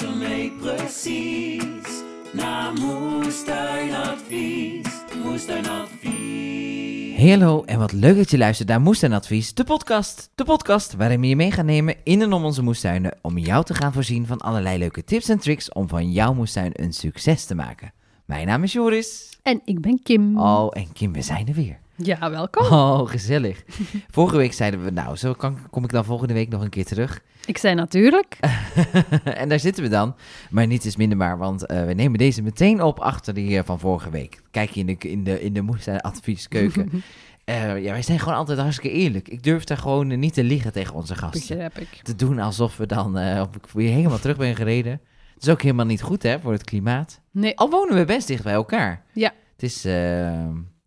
Luister mee precies naar Moestuinadvies. Moestuinadvies. Hey, hallo en wat leuk dat je luistert naar Moestuinadvies, de podcast. De podcast waarin we je mee gaan nemen in en om onze moestuinen om jou te gaan voorzien van allerlei leuke tips en tricks om van jouw moestuin een succes te maken. Mijn naam is Joris. En ik ben Kim. Oh, en Kim, we zijn er weer. Ja, welkom. Oh, gezellig. Vorige week zeiden we, nou, zo kan, kom ik dan volgende week nog een keer terug. Ik zei natuurlijk. en daar zitten we dan. Maar niets is minder waar, want eh, we nemen deze meteen op achter die eh, van vorige week. Kijk je in de, in de, in de moestuinadvieskeuken. Eh, ja, wij zijn gewoon altijd hartstikke eerlijk. Ik durf daar gewoon eh, niet te liegen tegen onze gasten. Begrijp ik. Te doen alsof we dan op, weer helemaal terug ben gereden. Het is ook helemaal niet goed, hè, voor het klimaat. Nee, Al wonen we best dicht bij elkaar. Ja. Het is,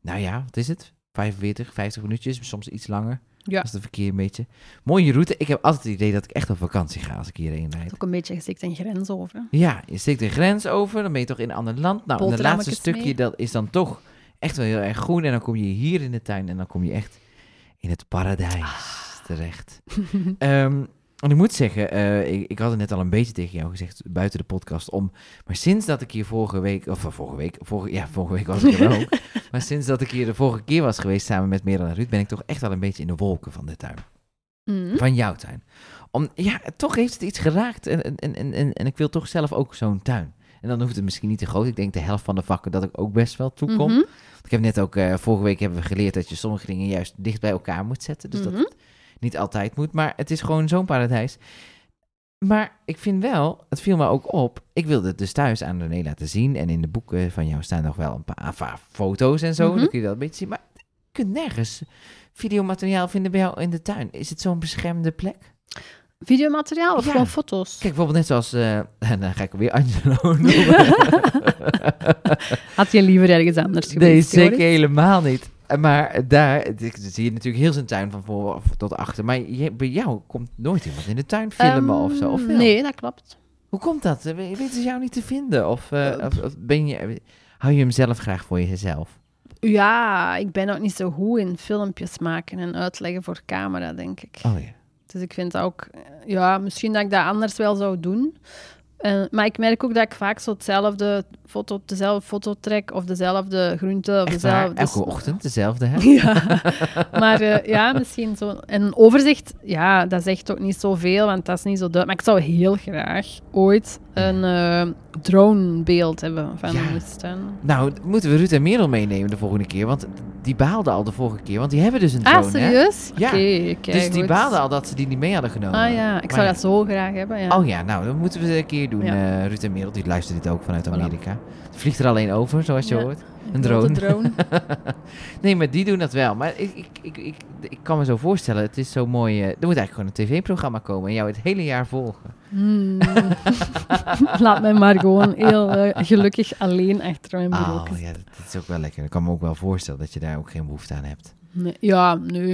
nou ja, wat is het? 45, 50 minuutjes, soms iets langer. Ja. Als het verkeer een beetje. Mooie route. Ik heb altijd het idee dat ik echt op vakantie ga als ik hierheen rijd. ook een beetje gestikt een grens over. Ja, je steekt de grens over, dan ben je toch in een ander land. Nou, en het laatste stukje, mee. dat is dan toch echt wel heel erg groen. En dan kom je hier in de tuin en dan kom je echt in het paradijs Ah. terecht. Ehm, en ik moet zeggen, eh, ik, ik had het net al een beetje tegen jou gezegd, buiten de podcast om. Maar sinds dat ik hier vorige week, of eh, vorige week, vorige, ja, vorige week was ik er ook. maar sinds dat ik hier de vorige keer was geweest samen met Merel en Ruud, ben ik toch echt wel een beetje in de wolken van de tuin. Mhm. Van jouw tuin. Om, ja, toch heeft het iets geraakt. En, en, en, en, en ik wil toch zelf ook zo'n tuin. En dan hoeft het misschien niet te groot. Ik denk de helft van de vakken dat ik ook best wel toekom. Mhm. Want Ik heb net ook, eh, vorige week hebben we geleerd dat je sommige dingen juist dicht bij elkaar moet zetten. Dus dat Mhm. Niet altijd moet. Maar het is gewoon zo'n paradijs. Maar ik vind wel, het viel me ook op. Ik wilde het dus thuis aan René laten zien. En in de boeken van jou staan nog wel een paar paar foto's en zo. Mhm. Dan kun je dat een beetje zien. Maar je kunt nergens videomateriaal vinden bij jou in de tuin. Is het zo'n beschermde plek? Videomateriaal of Ja. gewoon foto's? Kijk, bijvoorbeeld net zoals... eh, en dan ga ik weer Angelo noemen. Had je liever ergens anders nee, geweest? zeker Joris? helemaal niet. Maar daar zie je natuurlijk heel zijn tuin van voor tot achter. Maar je- bij jou komt nooit iemand in de tuin filmen of zo. Of wel? Nee, dat klopt. Hoe komt dat? We- Weten ze jou niet te vinden? Of, eh, Eh, of, of ben je, hou je hem zelf graag voor jezelf? Ja, ik ben ook niet zo goed in filmpjes maken en uitleggen voor camera, denk ik. Oh ja. Dus ik vind ook, eh, ja, misschien dat ik dat anders wel zou doen. Eh, maar ik merk ook dat ik vaak zo hetzelfde foto, dezelfde foto trek of dezelfde groente of dezelfde. Elke ochtend dezelfde, hè? Ja, maar eh, ja, misschien zo. En een overzicht, ja, dat zegt ook niet zoveel, want dat is niet zo duidelijk. Maar ik zou heel graag ooit een eh, dronebeeld hebben van Ja. de moestuin. Nou, moeten we Ruud en Merel meenemen de volgende keer. Want die baalden al de vorige keer. Want die hebben dus een drone, Ah, hè? serieus? Ja. Oké, kijk. Dus die goed. baalden al dat ze die niet mee hadden genomen. Ah ja, ik Maar zou ja. dat zo graag hebben. Ja. Oh ja, nou, dat moeten we een keer doen. Ja. eh Ruud en Merel, die luisteren dit ook vanuit. Amerika. Het vliegt er alleen over, zoals je Ja. hoort. Een Een grote drone. drone. nee, maar die doen dat wel. Maar ik, ik, ik, ik, ik kan me zo voorstellen, het is zo mooi. eh, er moet eigenlijk gewoon een tv-programma komen en jou het hele jaar volgen. Hmm. Laat mij maar gewoon heel eh, gelukkig alleen achter mijn bureau. Oh ja, dat, dat is ook wel lekker. Ik kan me ook wel voorstellen dat je daar ook geen behoefte aan hebt. Nee, ja, nu.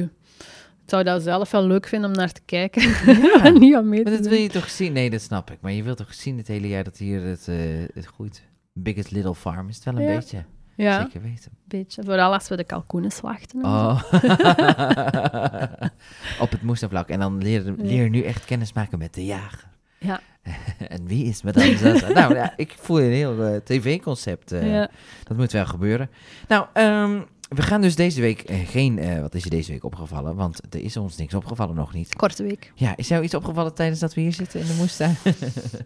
Ik zou dat zelf wel leuk vinden om naar te kijken. Ja. niet aan mee Maar te dat doen. wil je toch zien? Nee, dat snap ik. Maar je wilt toch zien het hele jaar dat hier het, eh, het groeit. Biggest Little Farm is het wel een Ja. beetje. Ja, Zeker weten. beetje. Vooral als we de kalkoenen slachten. Oh. Op het moestenvlak. En dan leer, leer nu echt kennis maken met de jager. Ja. en wie is Madame Zaza? nou ja, ik voel een heel eh, tv-concept. eh, ja. Dat moet wel gebeuren. Nou, ehm, we gaan dus deze week eh, geen... wat is je deze week opgevallen? Want er is ons niks opgevallen nog niet. Korte week. Ja, is jou iets opgevallen tijdens dat we hier zitten in de moestuin?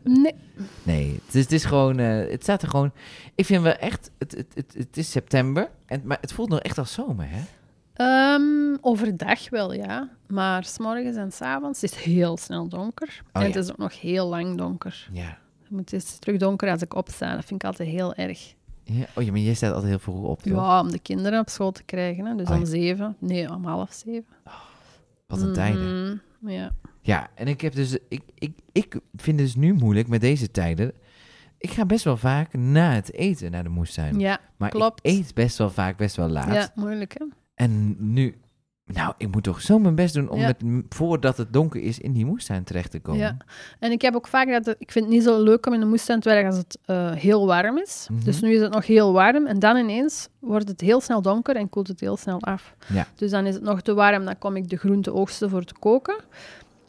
Nee. nee, het is, het is gewoon... het staat er gewoon... Ik vind wel echt... Het, het, het, het is september, en, maar het voelt nog echt als zomer, hè? Ehm, overdag wel, ja. Maar s'morgens en s'avonds is het heel snel donker. en ja. het is ook nog heel lang donker. Ja. Het is terug donker als ik opsta. Dat vind ik altijd heel erg. ja. Oh ja, maar jij staat altijd heel vroeg op, toch? Ja, om de kinderen op school te krijgen. Hè. Dus Oh, om zeven. Nee, om half zeven. Wat een tijden. Mhm, Ja. Ja, en ik heb dus... Ik, ik, ik vind het dus nu moeilijk met deze tijden... Ik ga best wel vaak na het eten naar de moestuin. ja, maar klopt. ik eet best wel vaak, best wel laat. ja, moeilijk hè. En nu... Nou, ik moet toch zo mijn best doen om Ja. met, voordat het donker is in die moestuin terecht te komen. Ja. En ik heb ook vaak dat... het- Ik vind het niet zo leuk om in de moestuin te werken als het eh, heel warm is. Mhm. Dus nu is het nog heel warm. En dan ineens wordt het heel snel donker en koelt het heel snel af. Ja. Dus dan is het nog te warm. Dan kom ik de groente oogsten voor te koken.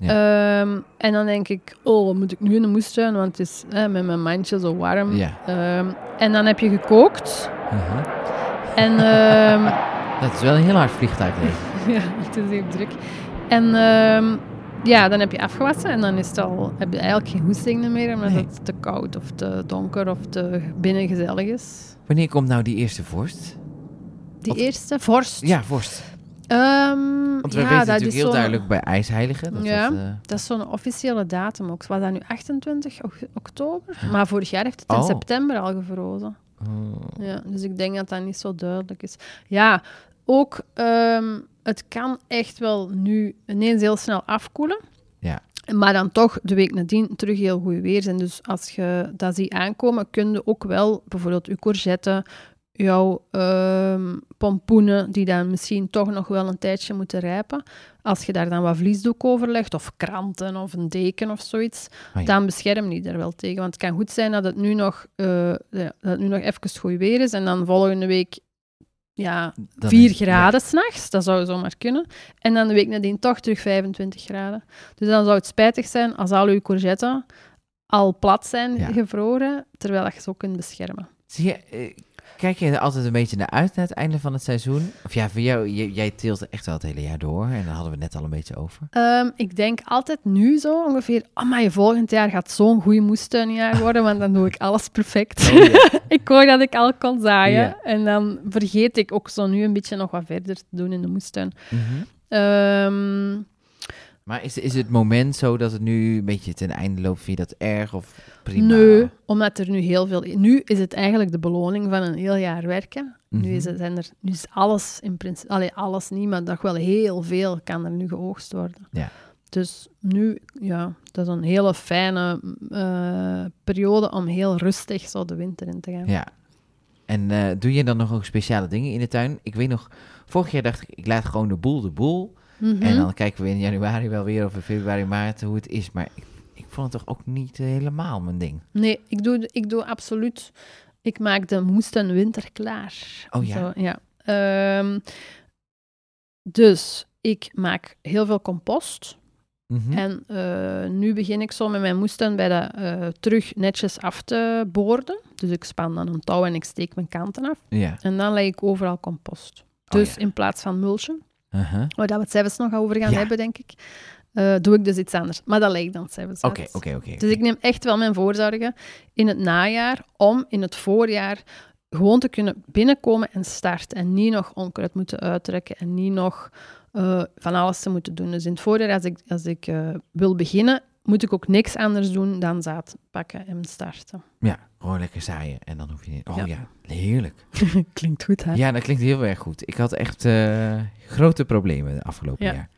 Ehm, en dan denk ik, oh, moet ik nu in de moestuin? Want het is met mijn mandje zo warm. Ja. Ehm, en dan heb je gekookt. Mhm. En ehm, Dat is wel een heel hard vliegtuigleven. ja, het is heel druk. En ehm, ja, dan heb je afgewassen en dan is het al, heb je eigenlijk geen hoesting meer, omdat Nee. het te koud of te donker of te binnen gezellig is. Wanneer komt nou die eerste vorst? Die eerste, vorst. Ja, vorst. Ehm, Want we ja, weten dat natuurlijk heel duidelijk bij IJsheiligen. Dat Ja. dat, eh, Dat is zo'n officiële datum ook. Was dat nu 28 ok- oktober? Maar vorig jaar heeft het in Oh. september al gevrozen. oh. Ja, dus ik denk dat dat niet zo duidelijk is. Ja, ook ehm, het kan echt wel nu ineens heel snel afkoelen. Ja. Maar dan toch de week nadien terug heel goed weer zijn. Dus als je dat ziet aankomen, kun je ook wel bijvoorbeeld je courgette, jouw ehm, pompoenen, die dan misschien toch nog wel een tijdje moeten rijpen. Als je daar dan wat vliesdoek over legt, of kranten of een deken of zoiets, Oh ja. dan bescherm die er wel tegen. Want het kan goed zijn dat het nu nog, eh, dat het nu nog even goed weer is en dan volgende week ja, Dan 4 is- graden s s'nachts. Dat zou zomaar kunnen. En dan de week nadien toch terug 25 graden. Dus dan zou het spijtig zijn als al uw courgetten al plat zijn, Ja. gevroren, terwijl dat je ze ook kunt beschermen. Zie je, eh, kijk je er altijd een beetje naar uit naar het einde van het seizoen? Of ja, voor jou, j- jij teelt echt wel het hele jaar door. En daar hadden we het net al een beetje over. Ehm, ik denk altijd nu zo ongeveer, oh maar je volgend jaar gaat zo'n goede moestuinjaar worden, want dan doe ik alles perfect. Oh, ik hoor dat ik al kon zaaien. En dan vergeet ik ook zo nu een beetje nog wat verder te doen in de moestuin. Mhm. Ehm, Maar is, is het moment zo dat het nu een beetje ten einde loopt? Vind je dat erg of prima? Nee, omdat er nu heel veel... Nu is het eigenlijk de beloning van een heel jaar werken. Mhm. Nu, is het, zijn er, nu is alles in principe... Allee, alles niet, maar toch wel heel veel kan er nu geoogst worden. Ja. Dus nu, ja, dat is een hele fijne eh, periode om heel rustig zo de winter in te gaan. Ja. En eh, doe je dan nog ook speciale dingen in de tuin? Ik weet nog, vorig jaar dacht ik, ik laat gewoon de boel de boel. Mhm. En dan kijken we in januari wel weer of in februari, maart hoe het is. Maar ik, ik vond het toch ook niet helemaal mijn ding. Nee, ik doe, ik doe absoluut... Ik maak de moesten winter klaar. Oh ja? Zo, ja. Ehm, dus ik maak heel veel compost. Mhm. En eh, nu begin ik zo met mijn moestuin bij de, eh, terug netjes af te boorden. Dus ik span dan een touw en ik steek mijn kanten af. Ja. En dan leg ik overal compost. Dus Oh ja. in plaats van mulchen, Uh-huh. waar we het zelfs nog over gaan Ja. hebben, denk ik, eh, doe ik dus iets anders. Maar dat ik dan zelfs Oké, oké, oké. Dus ik neem echt wel mijn voorzorgen in het najaar om in het voorjaar gewoon te kunnen binnenkomen en starten. En niet nog onkruid moeten uittrekken en niet nog eh, van alles te moeten doen. Dus in het voorjaar, als ik, als ik eh, wil beginnen, moet ik ook niks anders doen dan zaad pakken en starten. Ja, gewoon lekker zaaien. En dan hoef je niet... Oh ja, Ja. heerlijk. Klinkt goed, hè? Ja, dat klinkt heel erg goed. Ik had echt grote problemen de afgelopen Ja. jaar.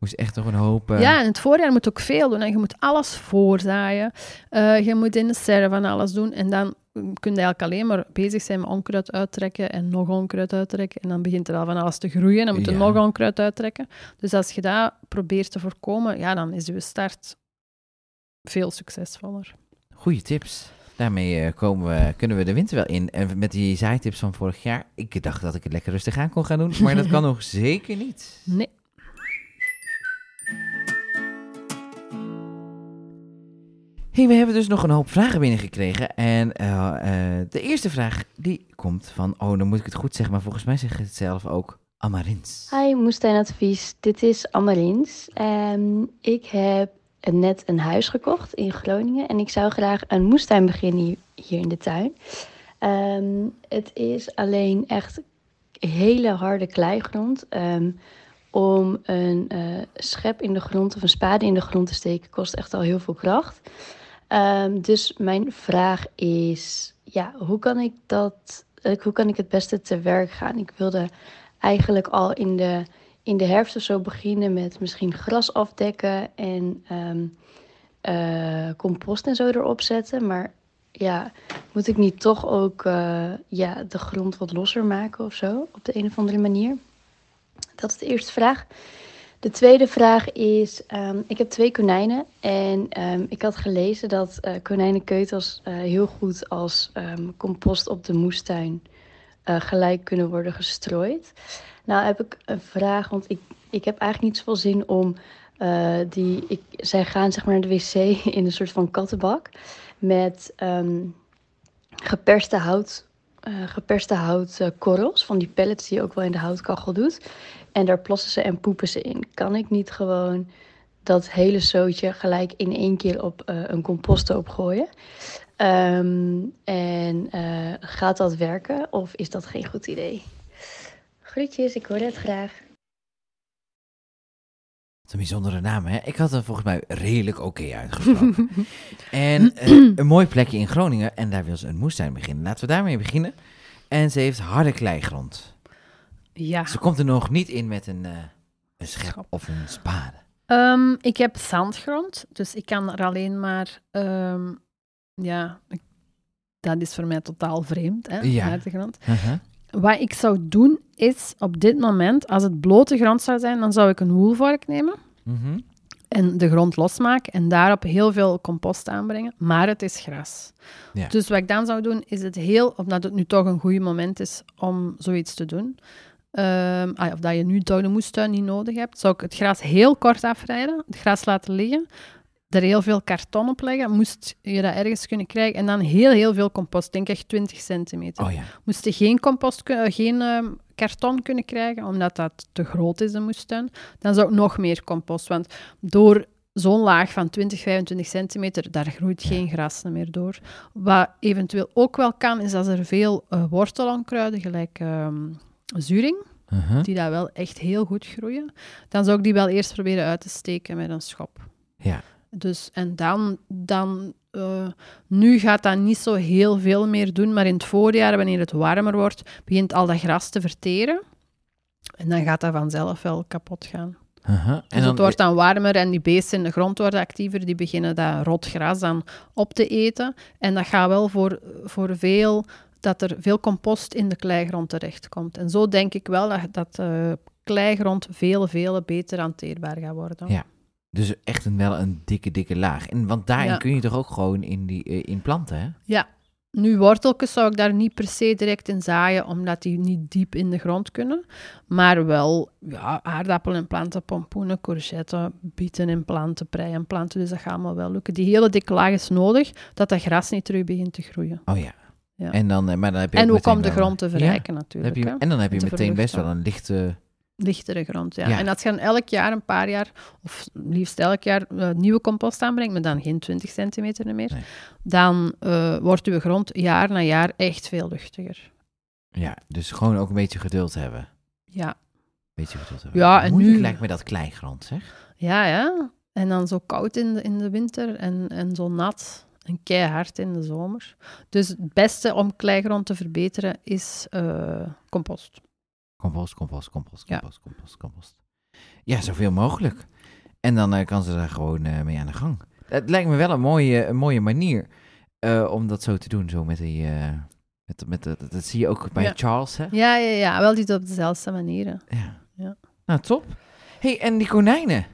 Moest echt nog een hoop... eh, Ja, in het voorjaar moet ook veel doen. En je moet alles voorzaaien. Eh, je moet in de serre van alles doen. En dan mm, kun je eigenlijk alleen maar bezig zijn met onkruid uittrekken en nog onkruid uittrekken. En dan begint er al van alles te groeien. Dan moet je Ja. nog onkruid uittrekken. Dus als je dat probeert te voorkomen, ja, dan is je start veel succesvoller. Goeie tips. Daarmee eh, komen we, kunnen we de winter wel in. En met die zaaitips van vorig jaar, ik dacht dat ik het lekker rustig aan kon gaan doen, maar dat kan nog zeker niet. Nee. We hebben dus nog een hoop vragen binnengekregen. En eh, eh, de eerste vraag, die komt van, oh, dan moet ik het goed zeggen, maar volgens mij zeg je het zelf ook, Amarins. Hi, moestuinadvies. Dit is Amarins. Ehm, ik heb net een huis gekocht in Groningen en ik zou graag een moestuin beginnen hier, hier in de tuin. Ehm, het is alleen echt hele harde kleigrond. Ehm, om een eh, schep in de grond of een spade in de grond te steken kost echt al heel veel kracht. Ehm, dus mijn vraag is, ja, hoe kan ik dat, eh, hoe kan ik het beste te werk gaan? Ik wilde eigenlijk al in de, in de herfst of zo beginnen met misschien gras afdekken en ehm, eh, compost en zo erop zetten. Maar ja, moet ik niet toch ook eh, ja, de grond wat losser maken of zo op de een of andere manier? Dat is de eerste vraag. De tweede vraag is, ehm, ik heb twee konijnen en ehm, ik had gelezen dat eh konijnenkeutels eh, heel goed als ehm, compost op de moestuin eh, gelijk kunnen worden gestrooid. Nou heb ik een vraag, want ik, ik heb eigenlijk niet zoveel zin om die, ik, zij gaan zeg maar naar de wc in een soort van kattenbak met geperste hout, geperste houtkorrels, van die pellets die je ook wel in de houtkachel doet. En daar plassen ze en poepen ze in. Kan ik niet gewoon dat hele zootje gelijk in één keer op eh, een composthoop gooien? Ehm, en eh, gaat dat werken of is dat geen goed idee? Groetjes, ik hoor het graag. Een bijzondere naam, hè? Ik had hem volgens mij redelijk oké uitgesproken. en eh, een mooi plekje in Groningen. En daar wil ze een moestuin beginnen. Laten we daarmee beginnen. En ze heeft harde kleigrond. Ja. Ze komt er nog niet in met een, eh, een schep of een spade. Ehm, ik heb zandgrond, dus ik kan er alleen maar... ehm, ja, ik- dat is voor mij totaal vreemd, hè, Ja. grond. Uh-huh. Wat ik zou doen, is op dit moment, als het blote grond zou zijn, dan zou ik een woelvork nemen Mhm. en de grond losmaken en daarop heel veel compost aanbrengen. Maar het is gras. Ja. Dus wat ik dan zou doen, is het heel, omdat het nu toch een goed moment is om zoiets te doen, ehm, ah ja, of dat je nu de moestuin niet nodig hebt, zou ik het gras heel kort afrijden, het gras laten liggen, er heel veel karton op leggen, moest je dat ergens kunnen krijgen, en dan heel, heel veel compost, denk echt 20 centimeter. Oh ja. Moest je geen compost, eh, geen ehm, karton kunnen krijgen, omdat dat te groot is, de moestuin, dan zou ik nog meer compost. Want door zo'n laag van 20, 25 centimeter, daar groeit geen gras meer door. Wat eventueel ook wel kan, is dat er veel eh, wortelonkruiden, gelijk ehm, zuring, Uh-huh. die daar wel echt heel goed groeien, dan zou ik die wel eerst proberen uit te steken met een schop. Ja. Dus, en dan, dan eh, nu gaat dat niet zo heel veel meer doen, maar in het voorjaar, wanneer het warmer wordt, begint al dat gras te verteren. En dan gaat dat vanzelf wel kapot gaan. Uh-huh. Dus het wordt dan warmer en die beesten in de grond worden actiever. Die beginnen dat rot gras dan op te eten. En dat gaat wel voor, voor veel, dat er veel compost in de kleigrond terechtkomt. En zo denk ik wel dat, dat eh, kleigrond veel, veel beter hanteerbaar gaat worden. Ja. Dus echt een, wel een dikke, dikke laag. En, want daarin Ja. kun je toch ook gewoon in, die, eh, in planten, hè? Ja. Nu, worteltjes zou ik daar niet per se direct in zaaien, omdat die niet diep in de grond kunnen. Maar wel ja, aardappelen in planten, pompoenen, courgetten, bieten in planten, prei in planten. Dus dat gaat allemaal wel lukken. Die hele dikke laag is nodig, dat dat gras niet terug begint te groeien. Oh ja. Ja. En, dan, eh, maar dan heb je En meteen om de grond te verrijken natuurlijk. heb je, hè. en dan heb je En te meteen best wel een lichte... Lichtere grond, ja. Ja. En als je dan elk jaar een paar jaar, of liefst elk jaar, eh, nieuwe compost aanbrengt, maar dan geen 20 centimeter meer, Nee. dan eh, wordt uw grond jaar na jaar echt veel luchtiger. Ja, dus gewoon ook een beetje geduld hebben. Ja, Beetje geduld hebben. Ja, en Moeilijk nu- lijkt me dat kleigrond, zeg. Ja, ja. En dan zo koud in de, in de winter en, en zo nat en keihard in de zomer. Dus het beste om kleigrond te verbeteren is eh, compost. Compost, compost, compost, Ja. compost, compost, compost. Ja, zoveel mogelijk. En dan eh, kan ze daar gewoon eh, mee aan de gang. Het lijkt me wel een mooie, een mooie manier om dat zo te doen. Zo met die... met, met, dat, dat zie je ook bij Ja. Charles, hè? Ja, ja, ja. Wel niet op dezelfde manieren. Ja. Ja. Nou, top. hey, en die konijnen?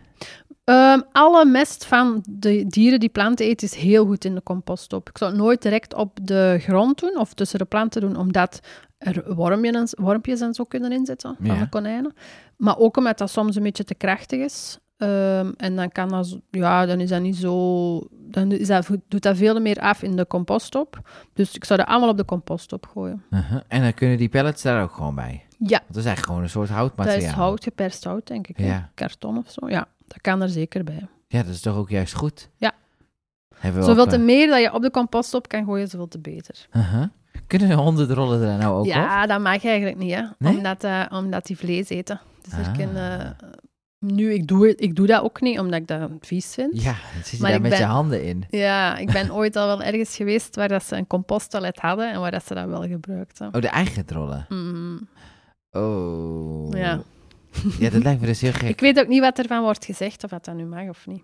Ehm, alle mest van de dieren die planten eten is heel goed in de compost op. Ik zou het nooit direct op de grond doen of tussen de planten doen, omdat er wormpjes en, wormpjes en zo kunnen inzitten van Ja. de konijnen. Maar ook omdat dat soms een beetje te krachtig is. Ehm, en dan, kan dat, ja, dan is dat niet zo... Dan is dat, doet dat veel meer af in de compost op. Dus ik zou dat allemaal op de compost op gooien. Uh-huh. En dan kunnen die pellets daar ook gewoon bij. Ja, dat is eigenlijk gewoon een soort dat houtmateriaal. is hout, geperst hout, denk ik. Ja. Karton of zo. Ja, dat kan er zeker bij. Ja, dat is toch ook juist goed? Ja. Hebben we Zoveel ook, te eh, meer dat je op de compost op kan gooien, zoveel te beter. uh-huh. Kunnen de honden rollen er nou ook op? ja, dat mag eigenlijk niet, hè. Nee? Omdat, eh, omdat die vlees eten. Dus er Ah. kunnen, nu, ik doe, ik doe dat ook niet, omdat ik dat vies vind. Ja, zit je Maar daar met je handen in. Ja, ik ben ooit al wel ergens geweest waar dat ze een composttoilet hadden en waar dat ze dat wel gebruikten. Oh, de eigen trollen. Mhm. Oh. Ja. Ja, dat lijkt me dus heel gek. Ik weet ook niet wat ervan wordt gezegd, of dat dat nu mag of niet.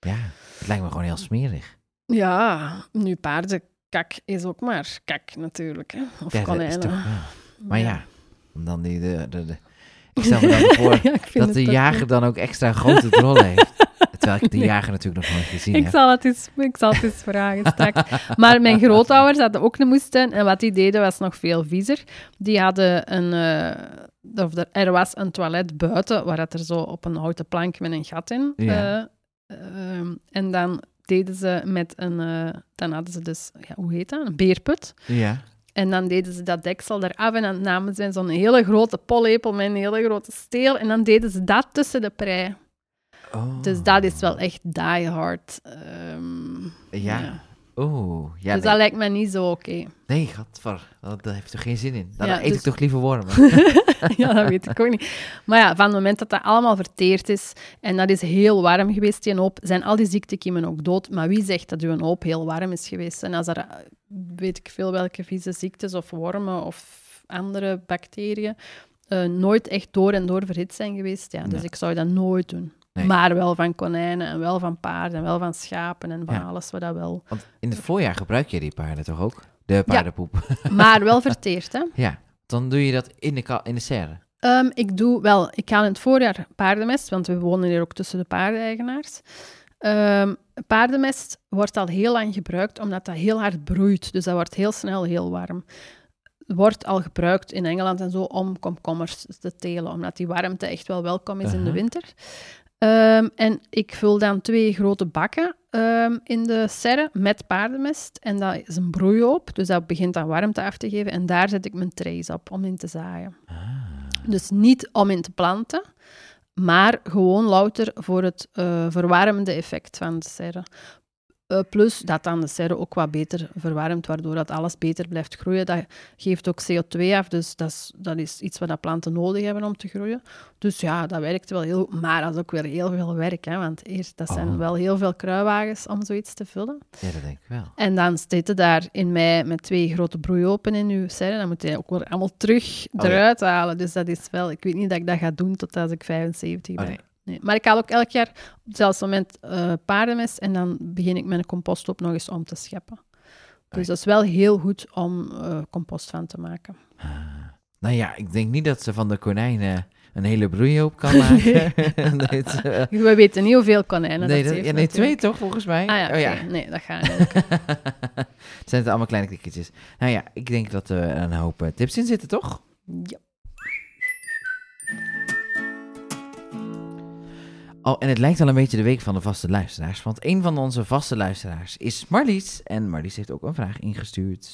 Ja, het lijkt me gewoon heel smerig. Ja, nu paardenkak is ook maar kak natuurlijk, hè. Of Ja, konijnen. toch, ja. Maar ja, dan die... De, de, de, ik stel me dan voor dat de jager dan ook extra grote trollen heeft. Terwijl ik de jager natuurlijk nog nooit gezien Ik heb. zal, het eens, ik zal het eens vragen straks. Maar mijn grootouders hadden ook een moestuin. En wat die deden was nog veel viezer. Die hadden een... eh, of er, er was een toilet buiten, waar dat er zo op een houten plank met een gat in. Ja. eh, ehm, en dan deden ze met een... eh, dan hadden ze dus... Ja, hoe heet dat? Een beerput. Ja. En dan deden ze dat deksel eraf en dan namen ze zo'n hele grote pollepel met een hele grote steel. En dan deden ze dat tussen de prei. Oh. Dus dat is wel echt die hard. ehm, Ja. Oeh. Ja, dus nee. dat lijkt me niet zo oké. Nee, gadver. Dat, dat heeft toch geen zin in? Dan Ja, eet ik dus- toch liever wormen? ja, dat weet ik ook niet. Maar ja, van het moment dat dat allemaal verteerd is en dat is heel warm geweest, die hoop, zijn al die ziektekiemen ook dood. Maar wie zegt dat uw hoop heel warm is geweest? En als er, eh, weet ik veel welke vieze ziektes of wormen of andere bacteriën eh, nooit echt door en door verhit zijn geweest, ja, dus ik zou dat nooit doen. Nee. Maar wel van konijnen en wel van paarden en wel van schapen en van Ja. alles wat dat wel. Want in het voorjaar gebruik je die paarden toch ook? De paardenpoep. Ja. Maar wel verteerd, hè? Dan doe je dat in de, in de serre. Ehm, ik doe wel, ik haal in het voorjaar paardenmest, want we wonen hier ook tussen de paardeneigenaars. Ehm, paardenmest wordt al heel lang gebruikt, omdat dat heel hard broeit. Dus dat wordt heel snel heel warm. Wordt al gebruikt in Engeland en zo om komkommers te telen, omdat die warmte echt wel welkom is in de winter. Ehm, en ik vul dan twee grote bakken ehm, in de serre met paardenmest. En dat is een broeihoop, dus dat begint dan warmte af te geven. En daar zet ik mijn trays op om in te zaaien. Dus niet om in te planten, maar gewoon louter voor het eh, verwarmende effect van de serre. Eh, plus dat dan de serre ook wat beter verwarmt, waardoor dat alles beter blijft groeien. Dat geeft ook CO2 af, dus dat is, dat is iets wat dat planten nodig hebben om te groeien. Dus ja, dat werkt wel heel Maar dat is ook weer heel veel werk, hè, want eerst, dat zijn Oh. wel heel veel kruiwagens om zoiets te vullen. Ja, dat denk ik wel. En dan zit je daar in mei met twee grote broeiopen in je serre. Dan moet je ook weer allemaal terug Oh, ja. eruit halen. Dus dat is wel... Ik weet niet dat ik dat ga doen tot als ik 75 ben. Oh, nee. Nee. Maar ik haal ook elk jaar op hetzelfde moment eh, paardenmest en dan begin ik mijn composthoop nog eens om te scheppen. Dus dat is wel heel goed om eh, compost van te maken. Nou ja, ik denk niet dat ze van de konijnen een hele broeihoop kan maken. nee, eh, We weten niet hoeveel konijnen nee, dat dat- ja, nee, twee toch volgens mij? Ah ja, oh, ja. nee, dat gaat niet. Het zijn het allemaal kleine klikkertjes. Nou ja, ik denk dat er een hoop tips in zitten, toch? Ja. Oh, en het lijkt wel een beetje de week van de vaste luisteraars. Want een van onze vaste luisteraars is Marlies. En Marlies heeft ook een vraag ingestuurd.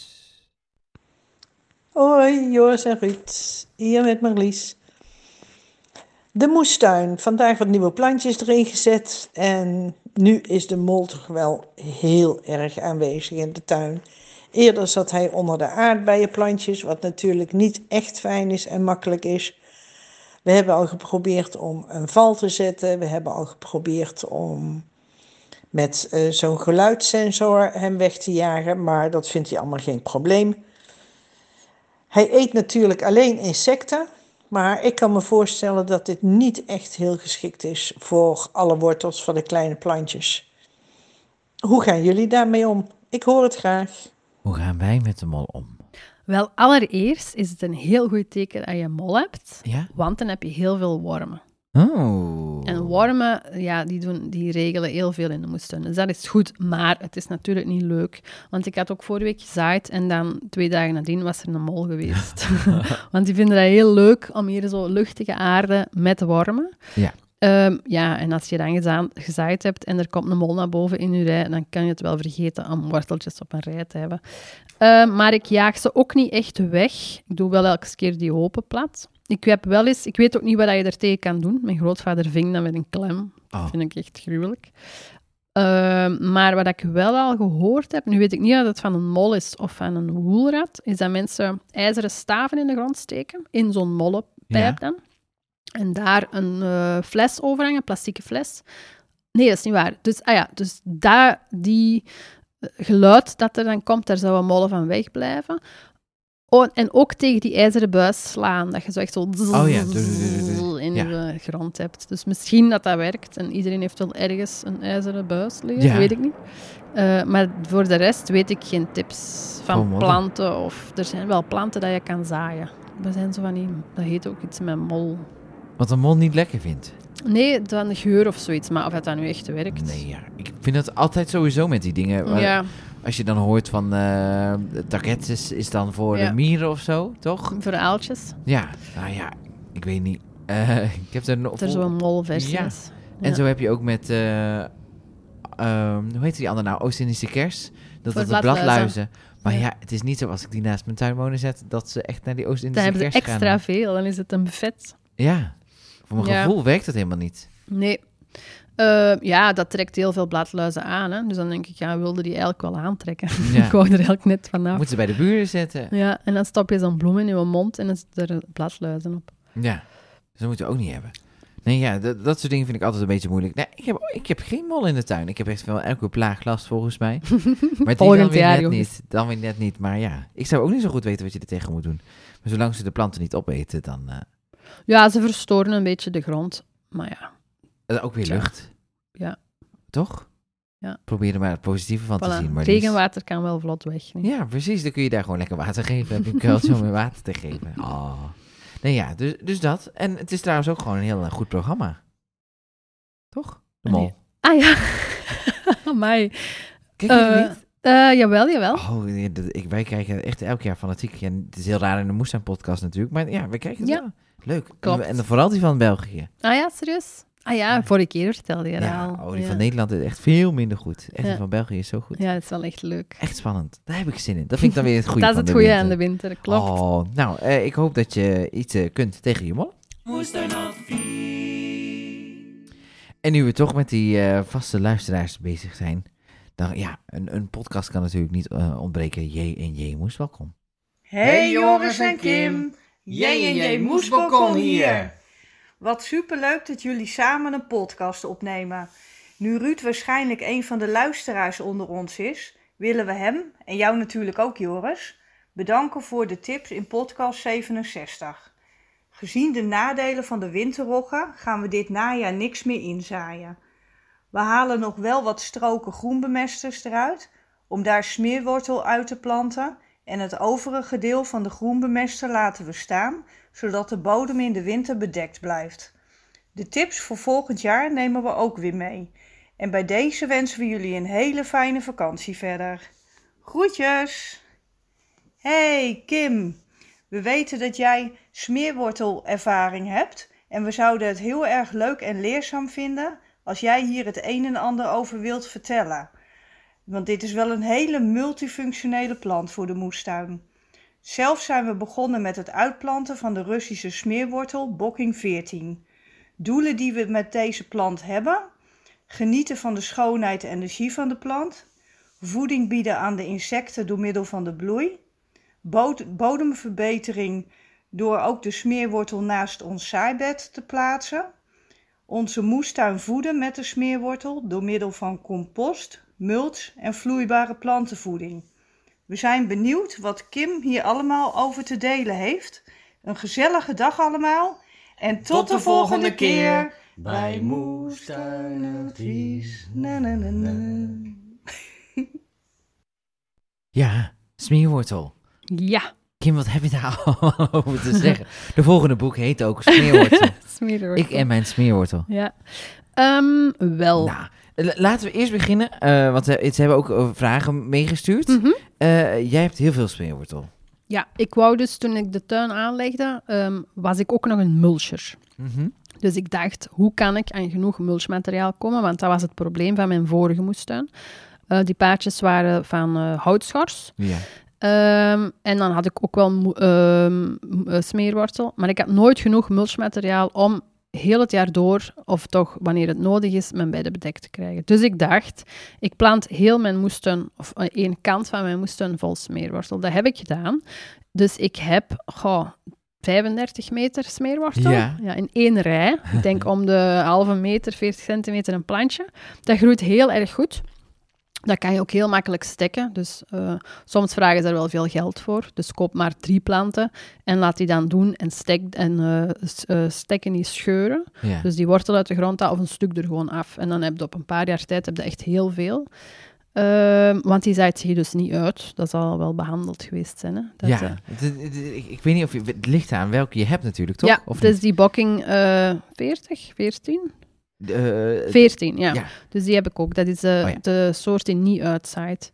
Hoi, Joris en Ruud. Hier met Marlies. De moestuin. Vandaag wat nieuwe plantjes erin gezet. En nu is de mol toch wel heel erg aanwezig in de tuin. Eerder zat hij onder de aardbeienplantjes, wat natuurlijk niet echt fijn is en makkelijk is. We hebben al geprobeerd om een val te zetten. We hebben al geprobeerd om met eh, zo'n geluidssensor hem weg te jagen. Maar dat vindt hij allemaal geen probleem. Hij eet natuurlijk alleen insecten, maar ik kan me voorstellen dat dit niet echt heel geschikt is voor alle wortels van de kleine plantjes. Hoe gaan jullie daarmee om? Ik hoor het graag. Hoe gaan wij met de mol om? Wel, allereerst is het een heel goed teken dat je een mol hebt, Ja? want dan heb je heel veel wormen. Oh. En wormen, ja, die, doen, die regelen heel veel in de moestuin. Dus dat is goed, maar het is natuurlijk niet leuk. Want ik had ook vorige week gezaaid en dan twee dagen nadien was er een mol geweest. want die vinden dat heel leuk om hier zo luchtige aarde met wormen. Ja. Ehm, ja, en als je dan geza- gezaaid hebt en er komt een mol naar boven in je rij, dan kan je het wel vergeten om worteltjes op een rij te hebben. Ehm, maar ik jaag ze ook niet echt weg. Ik doe wel elke keer die hopen plat. Ik heb wel eens, ik weet ook niet wat je er tegen kan doen. Mijn grootvader ving dat met een klem. Oh. Dat vind ik echt gruwelijk. Ehm, maar wat ik wel al gehoord heb, nu weet ik niet of het van een mol is of van een woelrat, is dat mensen ijzeren staven in de grond steken, in zo'n mollenpijp dan. En daar een eh, fles overhangen, een plastieke fles. Nee, dat is niet waar. Dus, ah ja, dus daar, die eh, geluid dat er dan komt, daar zou een molen van wegblijven. Oh, en ook tegen die ijzeren buis slaan, dat je zo echt zo Oh ja, in Ja. je grond hebt. Dus misschien dat dat werkt. En iedereen heeft wel ergens een ijzeren buis liggen, Ja. weet ik niet. Eh, maar voor de rest weet ik geen tips van planten. Of er zijn wel planten dat je kan zaaien. Er zijn zo van die, dat heet ook iets met mol. Wat een mol niet lekker vindt. Nee, dan de geur of zoiets, maar of het dan nu echt werkt. Nee, ja. Ik vind het altijd sowieso met die dingen. Ja, Als je dan hoort van uh, targets is, is dan voor Ja. de mieren of zo, toch? voor de aaltjes. Ja, nou ja, ik weet niet. Eh, ik heb er nog. Er zo'n molversie Ja. is. En Ja. zo heb je ook met, eh, ehm, hoe heet die andere nou? Oost-Indische kers. Dat Voor dat de bladluizen. Maar ja. Ja. het is niet zo als ik die naast mijn tuinwoner zet, dat ze echt naar die Dan Oost-Indische hebben kers ze gaan. extra veel, dan is het een buffet. Ja, voor mijn Ja. gevoel werkt dat helemaal niet. Nee. Eh, ja, dat trekt heel veel bladluizen aan. Hè? Dus dan denk ik, ja, wilde die eigenlijk wel aantrekken. Ja. ik wou er eigenlijk net vanaf. Moeten ze bij de buren zetten. Ja, en dan stop je zo'n bloem in je mond en dan zitten er bladluizen op. Ja, dus dat moeten we ook niet hebben. Nee, ja, dat, dat soort dingen vind ik altijd een beetje moeilijk. Nee, ik heb, ik heb geen mol in de tuin. Ik heb echt wel elke plaag last volgens mij. Maar die dan weer net jongens. niet. Dan weer net niet. Maar ja, ik zou ook niet zo goed weten wat je er tegen moet doen. Maar zolang ze de planten niet opeten, dan eh, Ja, ze verstoren een beetje de grond. Maar ja, eh, ook weer lucht. Ja. Toch? Ja. Probeer er maar het positieve van te zien. Maar regenwater kan wel vlot weg. nee. Ja, precies. Dan kun je daar gewoon lekker water geven. Heb je een kuiltje om weer water te geven. Oh. Nee, ja, dus, dus dat. En het is trouwens ook gewoon een heel eh, goed programma. Toch? De mol. Nee. Ah ja, Amai. Kijk je Eh, niet? Eh, jawel, jawel. Oh, dat- ik, wij kijken echt elk jaar fanatiek. Ja, het is heel raar in de Moestuin podcast natuurlijk. Maar ja, wij kijken het Ja. wel. Leuk. Klopt. En, en vooral die van België. Ah ja, serieus? Ah ja, vorige keer vertelde je dat Ja, al. oh, die ja. van Nederland is echt veel minder goed. Echt die van België is zo goed. Ja, dat is wel echt leuk. Echt spannend. Daar heb ik zin in. Dat vind ik dan weer het goede dat is het de goede aan de winter, klopt. Oh, nou, eh, ik hoop dat je iets eh, kunt tegen je mol. En nu we toch met die eh, vaste luisteraars bezig zijn, dan ja, een, een podcast kan natuurlijk niet ontbreken. J en J moest welkom. Hey Joris en Kim, J en J Moesbalkon hier. Wat superleuk dat jullie samen een podcast opnemen. Nu Ruud waarschijnlijk een van de luisteraars onder ons is, willen we hem, en jou natuurlijk ook Joris, bedanken voor de tips in podcast 67. Gezien de nadelen van de winterroggen gaan we dit najaar niks meer inzaaien. We halen nog wel wat stroken groenbemesters eruit, om daar smeerwortel uit te planten en het overige deel van de groenbemester laten we staan, zodat de bodem in de winter bedekt blijft. De tips voor volgend jaar nemen we ook weer mee. En bij deze wensen we jullie een hele fijne vakantie verder. Groetjes! Hey Kim, we weten dat jij smeerwortelervaring hebt en we zouden het heel erg leuk en leerzaam vinden als jij hier het een en ander over wilt vertellen. Want dit is wel een hele multifunctionele plant voor de moestuin. Zelf zijn we begonnen met het uitplanten van de Russische smeerwortel Bokking 14. Doelen die we met deze plant hebben: genieten van de schoonheid en energie van de plant, voeding bieden aan de insecten door middel van de bloei, bod- bodemverbetering door ook de smeerwortel naast ons zaaibed te plaatsen, onze moestuin voeden met de smeerwortel door middel van compost, mulch en vloeibare plantenvoeding. We zijn benieuwd wat Kim hier allemaal over te delen heeft. Een gezellige dag allemaal en tot, de, volgende keer bij Moestuinadvies. Na, na, na, na. Ja, smeerwortel. Ja, Kim, wat heb je daar allemaal over te zeggen? De volgende boek heet ook Smeerwortel. smeerwortel. Ik en mijn smeerwortel. Ja. Ehm, wel. Nou, laten we eerst beginnen, eh, want eh, ze hebben ook eh, vragen meegestuurd. Mhm. Jij hebt heel veel smeerwortel. Ja, ik wou dus toen ik de tuin aanlegde, ehm, was ik ook nog een mulcher. Mhm. Dus ik dacht, hoe kan ik aan genoeg mulchmateriaal komen? Want dat was het probleem van mijn vorige moestuin. Die paadjes waren van eh, houtschors. Ja. Ehm, en dan had ik ook wel mo- m- eh, smeerwortel. Maar ik had nooit genoeg mulchmateriaal om heel het jaar door, of toch wanneer het nodig is, mijn bedden bedekt te krijgen. Dus ik dacht, ik plant heel mijn moestuin, of eh, één kant van mijn moestuin vol smeerwortel. Dat heb ik gedaan. Dus ik heb goh, 35 meter smeerwortel Ja. in één rij. Ik denk om de halve meter, 40 centimeter een plantje. Dat groeit heel erg goed. Dat kan je ook heel makkelijk stekken. Dus eh, soms vragen ze er wel veel geld voor. Dus koop maar drie planten en laat die dan doen en, stek, en eh, stekken die scheuren. ja. Dus die wortel uit de grond of een stuk er gewoon af. En dan heb je op een paar jaar tijd heb je echt heel veel. Ehm, want die zaait zich dus niet uit. Dat zal wel behandeld geweest zijn. Hè? Dat, ja, het- het- het- ik, ik weet niet of je... Het ligt aan welke je hebt natuurlijk, toch? ja, Of dus niet? die bokking eh 40, 14? Eh, 14, ja. ja. Dus die heb ik ook. Dat is de, Oh ja. de soort die niet uitzaait.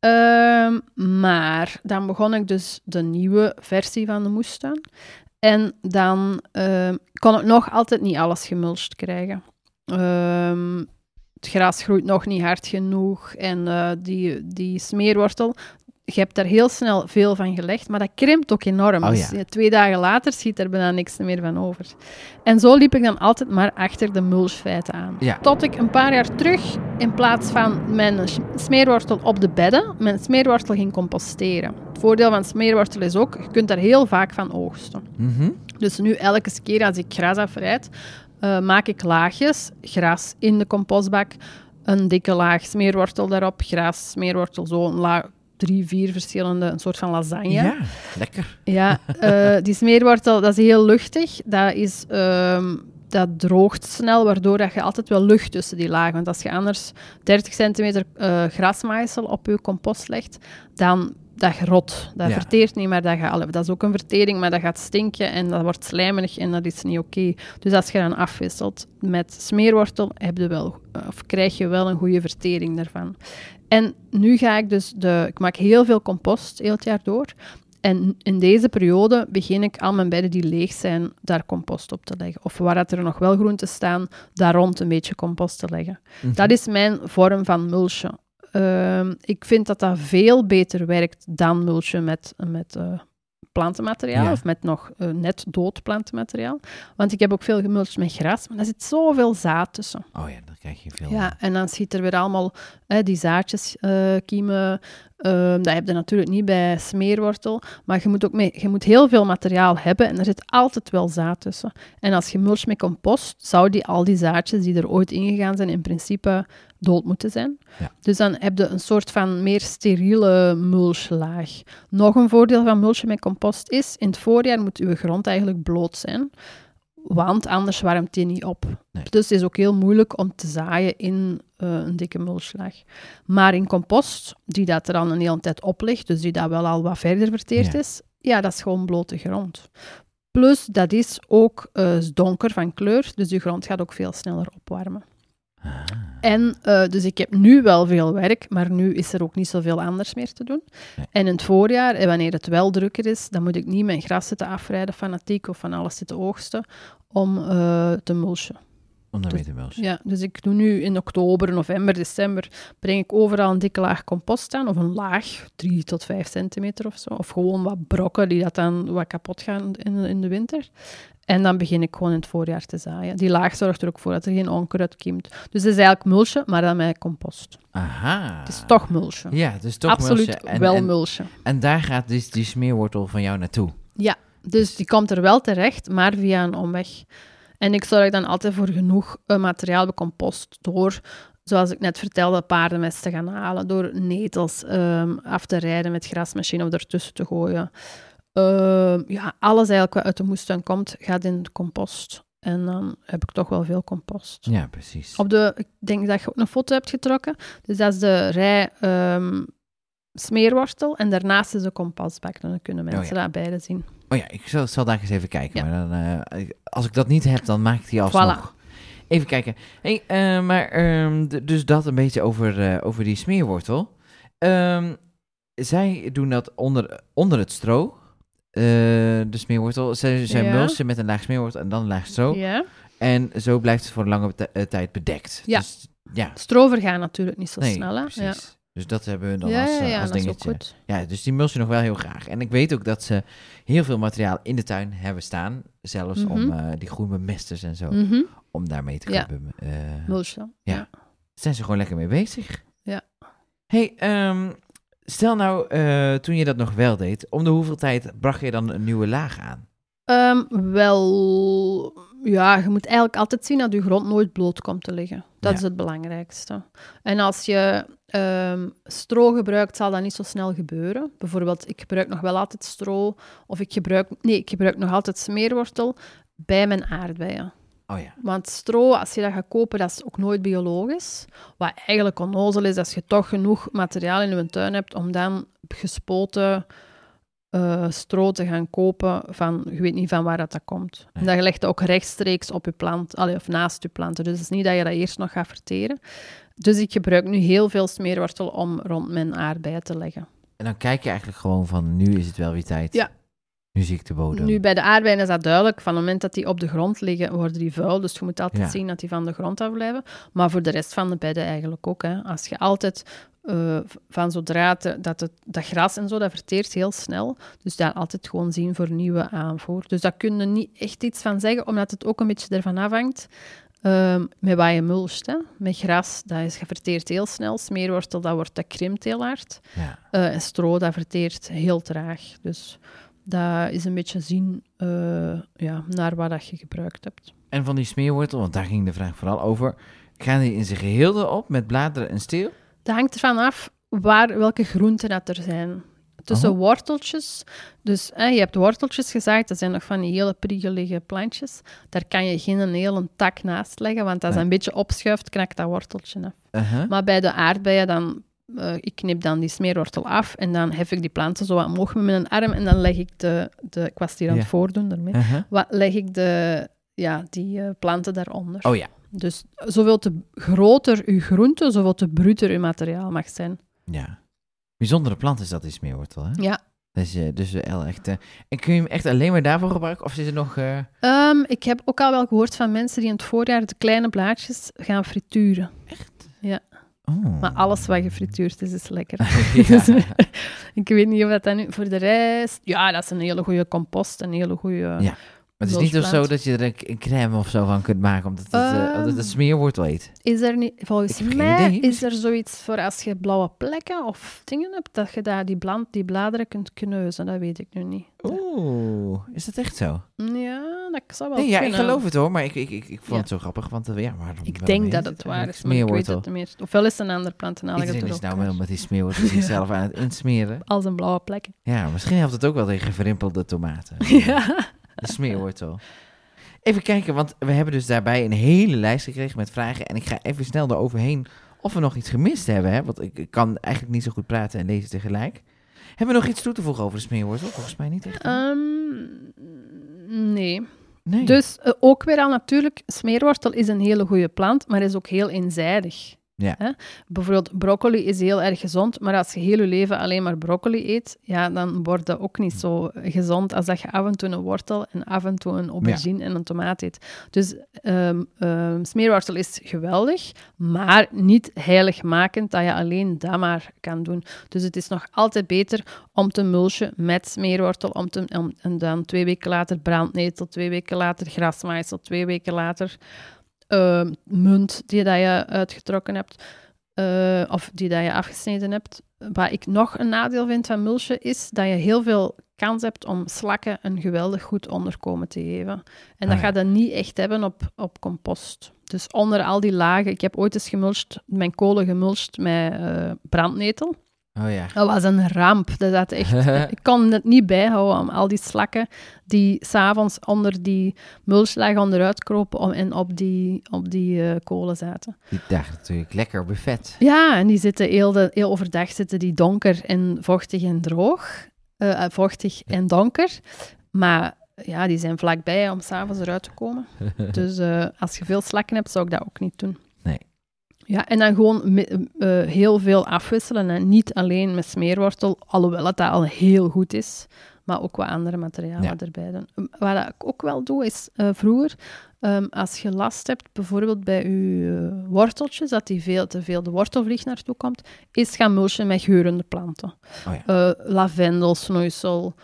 Ehm, maar dan begon ik dus de nieuwe versie van de moestuin. En dan ehm, kon ik nog altijd niet alles gemulcht krijgen. Ehm, het gras groeit nog niet hard genoeg. En eh, die, die smeerwortel, je hebt daar heel snel veel van gelegd, maar dat krimpt ook enorm. Oh Dus ja. twee dagen later schiet er bijna niks meer van over. En zo liep ik dan altijd maar achter de mulchfeiten aan. Ja. Tot ik een paar jaar terug, in plaats van mijn smeerwortel op de bedden, mijn smeerwortel ging composteren. Het voordeel van smeerwortel is ook, je kunt daar heel vaak van oogsten. mhm. Dus nu elke keer als ik gras afrijd, eh, maak ik laagjes gras in de compostbak. Een dikke laag smeerwortel daarop, gras, smeerwortel, zo een laag, drie, vier verschillende, een soort van lasagne. Ja, lekker. Ja, eh, die smeerwortel, dat is heel luchtig. Dat, is, ehm, dat droogt snel, waardoor dat je altijd wel lucht tussen die lagen. Want als je anders 30 centimeter eh grasmaaisel op je compost legt, dan dat rot. Dat Ja. verteert niet, maar dat, gaat, dat is ook een vertering, maar dat gaat stinken en dat wordt slijmerig en dat is niet oké. Dus als je dan afwisselt met smeerwortel, heb je wel, of krijg je wel een goede vertering daarvan. En nu ga ik dus, de, ik maak heel veel compost heel het jaar door. En in deze periode begin ik al mijn bedden die leeg zijn, daar compost op te leggen. Of waar dat er nog wel groenten staan, daar rond een beetje compost te leggen. Mhm. Dat is mijn vorm van mulchen. Ehm, ik vind dat dat veel beter werkt dan mulchen met, met eh, plantenmateriaal Ja. of met nog eh, net dood plantenmateriaal. Want ik heb ook veel gemulcht met gras, maar daar zit zoveel zaad tussen. Oh ja, dan krijg je veel. Ja, en dan schiet er weer allemaal hè, die zaadjes eh, kiemen. Ehm, dat heb je natuurlijk niet bij smeerwortel. Maar je moet, ook mee, je moet heel veel materiaal hebben en er zit altijd wel zaad tussen. En als je mulcht met compost, zou die, al die zaadjes die er ooit ingegaan zijn, in principe dood moeten zijn. Ja. Dus dan heb je een soort van meer steriele mulchlaag. Nog een voordeel van mulchen met compost is, in het voorjaar moet uw grond eigenlijk bloot zijn. Want anders warmt die niet op. Nee. Dus het is ook heel moeilijk om te zaaien in eh, een dikke mulchlaag. Maar in compost, die dat er dan een hele tijd op ligt, dus die dat wel al wat verder verteerd Ja. is, ja, dat is gewoon blote grond. Plus, dat is ook eh, donker van kleur, dus de grond gaat ook veel sneller opwarmen. Ah. En eh, dus ik heb nu wel veel werk, maar nu is er ook niet zoveel anders meer te doen. Nee. En in het voorjaar, en wanneer het wel drukker is, dan moet ik niet mijn gras zitten afrijden, fanatiek of van alles zitten oogsten, om eh, te mulchen. Om daarmee Dus- te mulchen. Ja, dus ik doe nu in oktober, november, december, breng ik overal een dikke laag compost aan, of een laag, 3 tot 5 centimeter of zo. Of gewoon wat brokken die dat dan wat kapot gaan in, in de winter. En dan begin ik gewoon in het voorjaar te zaaien. Die laag zorgt er ook voor dat er geen onkruid kiemt. Dus het is eigenlijk mulchen, maar dan met compost. Aha. Het is toch mulchen. Ja, dus toch Absoluut mulchen. En, wel en, mulchen. en daar gaat dus die smeerwortel van jou naartoe. Ja, dus die komt er wel terecht, maar via een omweg. En ik zorg dan altijd voor genoeg eh, materiaal bij compost door, zoals ik net vertelde, paardenmest te gaan halen, door netels ehm, af te rijden met grasmachine of ertussen te gooien. Ehm, ja, alles eigenlijk wat uit de moestuin komt, gaat in de compost. En dan heb ik toch wel veel compost. Ja, precies. Op de, ik denk dat je ook een foto hebt getrokken. Dus dat is de rij ehm, smeerwortel en daarnaast is de compostbak. Dan kunnen mensen Oh ja. dat beide zien. Oh ja, ik zal, zal daar eens even kijken. Ja. Maar dan, eh, als ik dat niet heb, dan maak ik die alsnog. Even kijken. Hey, eh, maar ehm, dus dat een beetje over, eh, over die smeerwortel. Ehm, zij doen dat onder, onder het stro. de smeerwortel. Zij, zij Ja. mulchen met een laag smeerwortel en dan een laag stro. Ja. En zo blijft het voor een lange ti- tijd bedekt. Ja. Dus, ja. Stro vergaan natuurlijk niet zo Nee, snel, hè? precies. Ja. Dus dat hebben we dan ja, als, ja, eh, ja, als dingetje. goed. Ja, dus die mulchen nog wel heel graag. En ik weet ook dat ze heel veel materiaal in de tuin hebben staan. Zelfs om Mhm. eh, die groenbemesters en zo. Mhm. Om daarmee te kunnen. eh, Mulchen. ja. zijn ze gewoon lekker mee bezig. Ja. hey, ehm, stel nou, eh, toen je dat nog wel deed, om de hoeveel tijd bracht je dan een nieuwe laag aan? Ehm, wel, ja, je moet eigenlijk altijd zien dat je grond nooit bloot komt te liggen. Dat Ja. is het belangrijkste. En als je ehm, stro gebruikt, zal dat niet zo snel gebeuren. Bijvoorbeeld, ik gebruik nog wel altijd stro, of ik gebruik, nee, ik gebruik nog altijd smeerwortel bij mijn aardbeien. Oh ja. Want stro, als je dat gaat kopen, dat is ook nooit biologisch. Wat eigenlijk onnozel is, als je toch genoeg materiaal in je tuin hebt om dan gespoten eh, stro te gaan kopen van, je weet niet van waar dat, dat komt. En dat je legt ook rechtstreeks op je plant, allee, of naast je planten. Dus het is niet dat je dat eerst nog gaat verteren. Dus ik gebruik nu heel veel smeerwortel om rond mijn aardbeien te leggen. En dan kijk je eigenlijk gewoon van, nu is het wel weer tijd. Ja. Nu zie ik de bodem. Nu, bij de aardbeien is dat duidelijk. Van het moment dat die op de grond liggen, worden die vuil. Dus je moet altijd Ja. zien dat die van de grond afblijven. Maar voor de rest van de bedden eigenlijk ook. Hè. Als je altijd eh, van zodra het, dat, het, dat gras en zo, dat verteert heel snel. Dus daar altijd gewoon zien voor nieuwe aanvoer. Dus daar kun je niet echt iets van zeggen, omdat het ook een beetje ervan afhangt. Ehm, met wat je mulcht. Hè. Met gras, dat is, verteert heel snel. Smeerwortel, dat, wordt, dat krimpt heel hard. Ja. Eh, en stro, dat verteert heel traag. Dus dat is een beetje zien eh, ja, naar wat dat je gebruikt hebt. En van die smeerwortel, want daar ging de vraag vooral over. Gaan die in zijn geheel erop met bladeren en steel? Dat hangt ervan af waar, welke groenten dat er zijn. Tussen Oh. worteltjes, dus hè, je hebt worteltjes gezaaid, dat zijn nog van die hele priegelige plantjes. Daar kan je geen een hele tak naast leggen, want als dat Nee. een beetje opschuift, knakt dat worteltje af. Uh-huh. Maar bij de aardbeien, dan, eh, ik knip dan die smeerwortel af en dan hef ik die planten zo wat omhoog met mijn arm en dan leg ik de, de ik was hier aan het Ja. voordoen daarmee, Uh-huh. wat leg ik de, ja, die eh, planten daaronder. Oh ja. Dus zoveel te groter uw groente, zoveel te bruter uw materiaal mag zijn. Ja. Bijzondere plant is dat, die smeerwortel, hè? Ja. Dus, eh, dus wel echt... eh, en kun je hem echt alleen maar daarvoor gebruiken? Of is er nog... eh, Ehm, ik heb ook al wel gehoord van mensen die in het voorjaar de kleine blaadjes gaan frituren. Oh. Maar alles wat gefrituurd is, is lekker. Ja. Dus, ik weet niet of dat dan nu voor de rest... Ja, dat is een hele goede compost, een hele goede... Ja. Maar het is niet of zo dat je er een, een crème of zo van kunt maken, omdat het, omdat het smeerwortel heet. Is er niet... Volgens mij is er zoiets voor als je blauwe plekken of dingen hebt, dat je daar die, bland, die bladeren kunt kneuzen. Dat weet ik nu niet. Oeh, is dat echt zo? Ja, dat zou wel Nee, ja, ik geloof het hoor, maar ik, ik, ik, ik vond Ja. het zo grappig, want eh, ja, waarom, Ik denk dat het waar is, maar ik weet het meer. Ofwel is het een ander plant en het Iedereen er is nou wel uit. met die smeerwortel zichzelf aan het insmeren. Als een blauwe plek. Ja, misschien helpt het ook wel tegen verrimpelde tomaten. Ja. De smeerwortel. Even kijken, want we hebben dus daarbij een hele lijst gekregen met vragen. En ik ga even snel eroverheen of we nog iets gemist hebben. Hè? Want ik, kan eigenlijk niet zo goed praten en lezen tegelijk. Hebben we nog iets toe te voegen over de smeerwortel? Volgens mij niet echt. Ehm, nee. nee. Dus eh, ook weer al natuurlijk, smeerwortel is een hele goede plant, maar is ook heel eenzijdig. Ja. Hè? Bijvoorbeeld broccoli is heel erg gezond, maar als je heel je leven alleen maar broccoli eet, ja, dan wordt dat ook niet zo gezond als dat je af en toe een wortel en af en toe een aubergine en een tomaat eet. Dus ehm, smeerwortel is geweldig, maar niet heiligmakend dat je alleen dat maar kan doen. Dus het is nog altijd beter om te mulchen met smeerwortel om te, om, en dan twee weken later brandnetel, twee weken later grasmaaisel, twee weken later ehm, munt die dat je uitgetrokken hebt eh, of die dat je afgesneden hebt. Wat ik nog een nadeel vind van mulchen is dat je heel veel kans hebt om slakken een geweldig goed onderkomen te geven. En dat Ah, ja. gaat je niet echt hebben op, op compost. Dus onder al die lagen, ik heb ooit eens gemulcht, mijn kolen gemulcht met eh, brandnetel. Oh ja. Dat was een ramp. Dat echt, ik kon het niet bijhouden om al die slakken die s'avonds onder die mulch lagen onderuit kropen om, en op die, op die eh, kolen zaten. Die dacht natuurlijk lekker buffet. Ja, en die zitten heel, de, heel overdag zitten die donker en vochtig en droog. Eh, eh, vochtig en donker. Maar ja, die zijn vlakbij om s'avonds eruit te komen. Dus als je veel slakken hebt, zou ik dat ook niet doen. Ja, en dan gewoon me- eh, heel veel afwisselen. En niet alleen met smeerwortel, alhoewel het dat al heel goed is. Maar ook wat andere materialen Ja. erbij doen. Um, Wat ik ook wel doe, is eh, vroeger, ehm, als je last hebt, bijvoorbeeld bij je eh, worteltjes, dat die veel te veel de wortelvlieg naartoe komt, is gaan mulchen met geurende planten. Oh ja. Lavendel, snoeisel,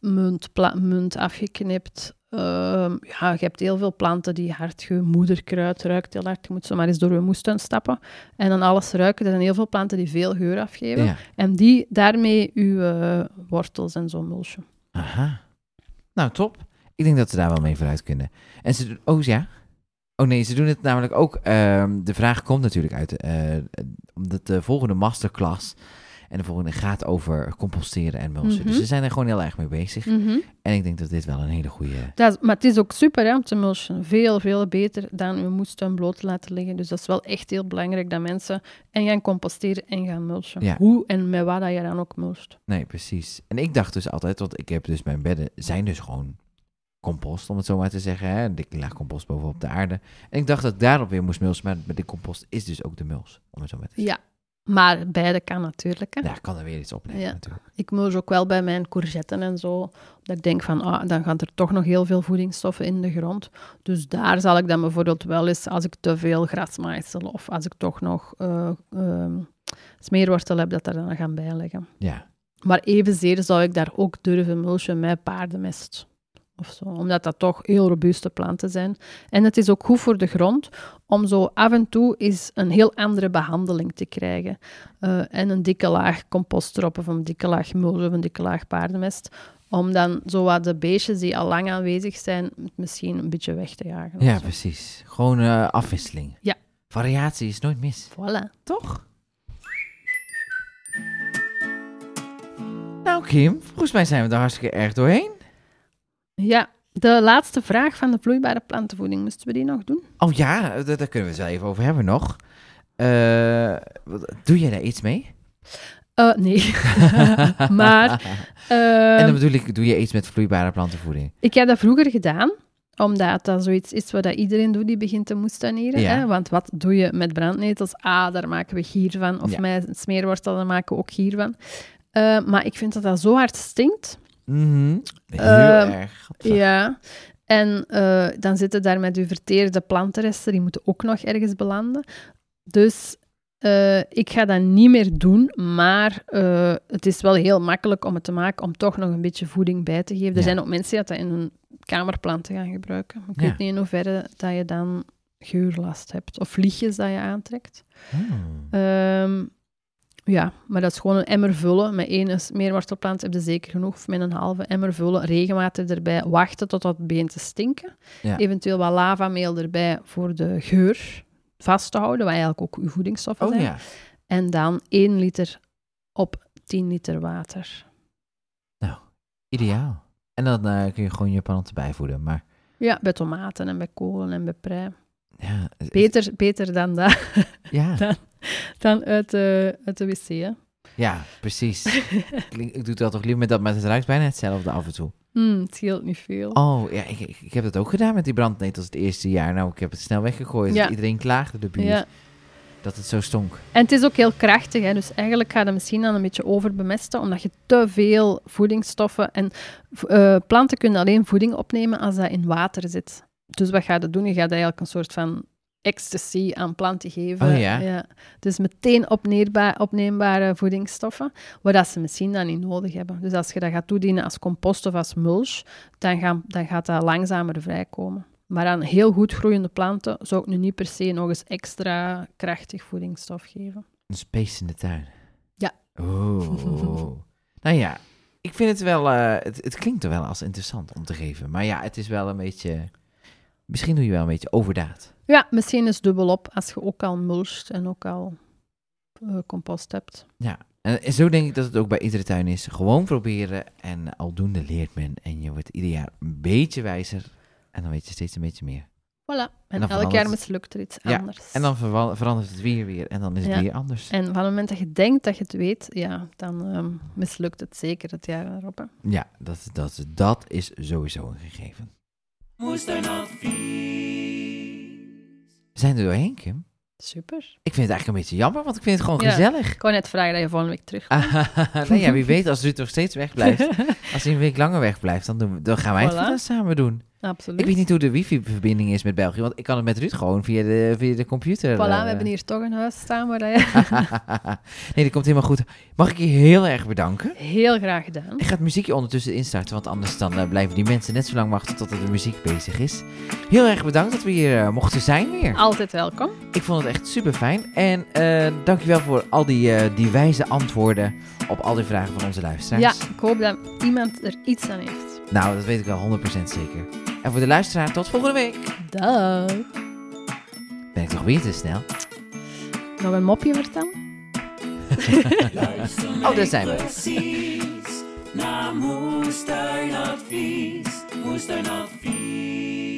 munt, munt afgeknipt. Ehm, ja, je hebt heel veel planten die hard ge- moederkruid ruikt heel hard. Je moet zo maar eens door je moestuin stappen. En dan alles ruiken. Er zijn heel veel planten die veel geur afgeven. ja. En die daarmee uw eh, wortels en zo mulchen. Aha. Nou, top. Ik denk dat ze daar wel mee vooruit kunnen. En ze doen... Oh, ja? Oh nee, ze doen het namelijk ook... ehm, de vraag komt natuurlijk uit... eh omdat de volgende masterclass En de volgende gaat over composteren en mulchen. Mhm. Dus ze zijn er gewoon heel erg mee bezig. Mhm. En ik denk dat dit wel een hele goede... Dat, maar het is ook super hè, om te mulchen. Veel, veel beter dan uw moestuin bloot te laten liggen. Dus dat is wel echt heel belangrijk dat mensen en gaan composteren en gaan mulchen. Ja. Hoe en met wat dat je dan ook mulcht. Nee, precies. En ik dacht dus altijd, want ik heb dus mijn bedden zijn dus gewoon compost, om het zo maar te zeggen. Hè? Een dikke laag compost bovenop de aarde. En ik dacht dat ik daarop weer moest mulsen, maar met de compost is dus ook de muls, om het zo maar te zeggen. Ja, maar beide kan natuurlijk. Hè. Ja, ik kan er weer iets opnemen Ja. natuurlijk. Ik mulch ook wel bij mijn courgetten en zo. Dat ik denk van, ah, dan gaan er toch nog heel veel voedingsstoffen in de grond. Dus daar zal ik dan bijvoorbeeld wel eens, als ik te veel grasmaaisel of als ik toch nog ehm, smeerwortel heb, dat er dan gaan bijleggen. Ja, Maar evenzeer zou ik daar ook durven mulchen met paardenmest. Of zo, omdat dat toch heel robuuste planten zijn. En het is ook goed voor de grond om zo af en toe eens een heel andere behandeling te krijgen. Eh, en een dikke laag compost erop, of een dikke laag mulch, of een dikke laag paardenmest. Om dan zo wat de beestjes die al lang aanwezig zijn, misschien een beetje weg te jagen. ja precies. Gewoon eh, afwisseling. Ja. Variatie is nooit mis. Voilà. Toch? Nou Kim, volgens mij zijn we er hartstikke erg doorheen. Ja, de laatste vraag van de vloeibare plantenvoeding, moesten we die nog doen? Oh ja, daar, daar kunnen we het wel even over hebben nog. Eh, doe jij daar iets mee? Eh, nee. maar en ehm, dan bedoel ik, doe je iets met vloeibare plantenvoeding? Ik heb dat vroeger gedaan, omdat dat zoiets is wat dat iedereen doet die begint te moestuinieren. Ja. Hè? Want wat doe je met brandnetels? Ah, daar maken we gier van. Of Ja. met smeerwortel, daar maken we ook gier van. Eh, maar ik vind dat dat zo hard stinkt. Mhm. Heel Ehm, erg. Ja. En eh, dan zitten daar met uw verteerde plantenresten, die moeten ook nog ergens belanden. Dus eh, ik ga dat niet meer doen, maar eh, het is wel heel makkelijk om het te maken, om toch nog een beetje voeding bij te geven. Er zijn ook mensen die dat in hun kamerplanten gaan gebruiken. Ik Ja. weet niet in hoeverre dat je dan geurlast hebt, of vliegjes dat je aantrekt. Hmm. Ehm, ja, maar dat is gewoon een emmer vullen. Met één meerwortelplant heb je zeker genoeg. Of met een halve emmer vullen. Regenwater erbij. Wachten tot het begint te stinken. Ja. Eventueel wat lavameel erbij voor de geur vast te houden. Wat eigenlijk ook uw voedingsstoffen Oh zijn. ja. En dan 1 liter op 10 liter water. Ideaal. En dan eh, kun je gewoon je planten bijvoeden. Maar Ja, bij tomaten en bij kolen en bij prei. ja, Beter, beter dan dat, ja, dan, dan uit de, uit de wc. Hè. ja, precies. Klink- ik doe dat toch liever met dat, maar het ruikt bijna hetzelfde af en toe. Hmm, het scheelt niet veel. Oh, ja, ik, ik, ik heb dat ook gedaan met die brandnetels het eerste jaar. Nou, ik heb het snel weggegooid. Ja. Iedereen klaagde de buurt ja. dat het zo stonk. En het is ook heel krachtig, hè? dus eigenlijk gaat het misschien dan een beetje overbemesten, omdat je te veel voedingsstoffen... En eh, planten kunnen alleen voeding opnemen als dat in water zit. Dus wat ga je doen? Je gaat eigenlijk een soort van ecstasy aan planten geven. Oh ja? Dus meteen opneembare voedingsstoffen, waar dat ze misschien dan niet nodig hebben. Dus als je dat gaat toedienen als compost of als mulch, dan, gaan, dan gaat dat langzamer vrijkomen. Maar aan heel goed groeiende planten zou ik nu niet per se nog eens extra krachtig voedingsstof geven. Een space in de tuin. Ja. Oh. nou ja, ik vind het wel... eh, het, het klinkt er wel als interessant om te geven. Maar ja, het is wel een beetje... Misschien doe je wel een beetje overdaad. Ja, misschien is dubbelop als je ook al mulcht en ook al eh, compost hebt. Ja, en en zo denk ik dat het ook bij iedere tuin is. Gewoon proberen en aldoende leert men. En je wordt ieder jaar een beetje wijzer. En dan weet je steeds een beetje meer. Voilà. En, dan elk verandert jaar mislukt er iets Ja, anders. En dan verandert het weer weer. En dan is het Ja. weer anders. En van het moment dat je denkt dat je het weet, ja, dan ehm, mislukt het zeker het jaar erop. Hè. Ja, dat, dat, dat is sowieso een gegeven. We zijn er doorheen, Kim. Super. Ik vind het eigenlijk een beetje jammer, want ik vind het gewoon Ja. gezellig. Ik wou net vragen dat je volgende week terug nee, ja, wie weet, als Ruud nog steeds wegblijft. als hij een week langer wegblijft, dan, doen we, dan gaan wij het samen doen. Absoluut. Ik weet niet hoe de wifi-verbinding is met België, want ik kan het met Ruud gewoon via de, via de computer. Voilà, eh, we hebben hier toch een huis staan waar je... nee, dat komt helemaal goed. Mag ik je heel erg bedanken? Heel graag gedaan. Ik ga het muziekje ondertussen instarten, want anders dan eh, blijven die mensen net zo lang wachten tot er de muziek bezig is. Heel erg bedankt dat we hier eh, mochten zijn weer. Altijd welkom. Ik vond het echt super fijn. En eh dankjewel voor al die, eh, die wijze antwoorden op al die vragen van onze luisteraars. Ja, ik hoop dat iemand er iets aan heeft. Nou, dat weet ik wel 100% zeker. En voor de luisteraar, tot volgende week. Dag. Ben ik toch weer te snel? Nog een mopje vertellen? Oh, daar zijn we. Precies naar Moestuinadvies. Moestuinadvies.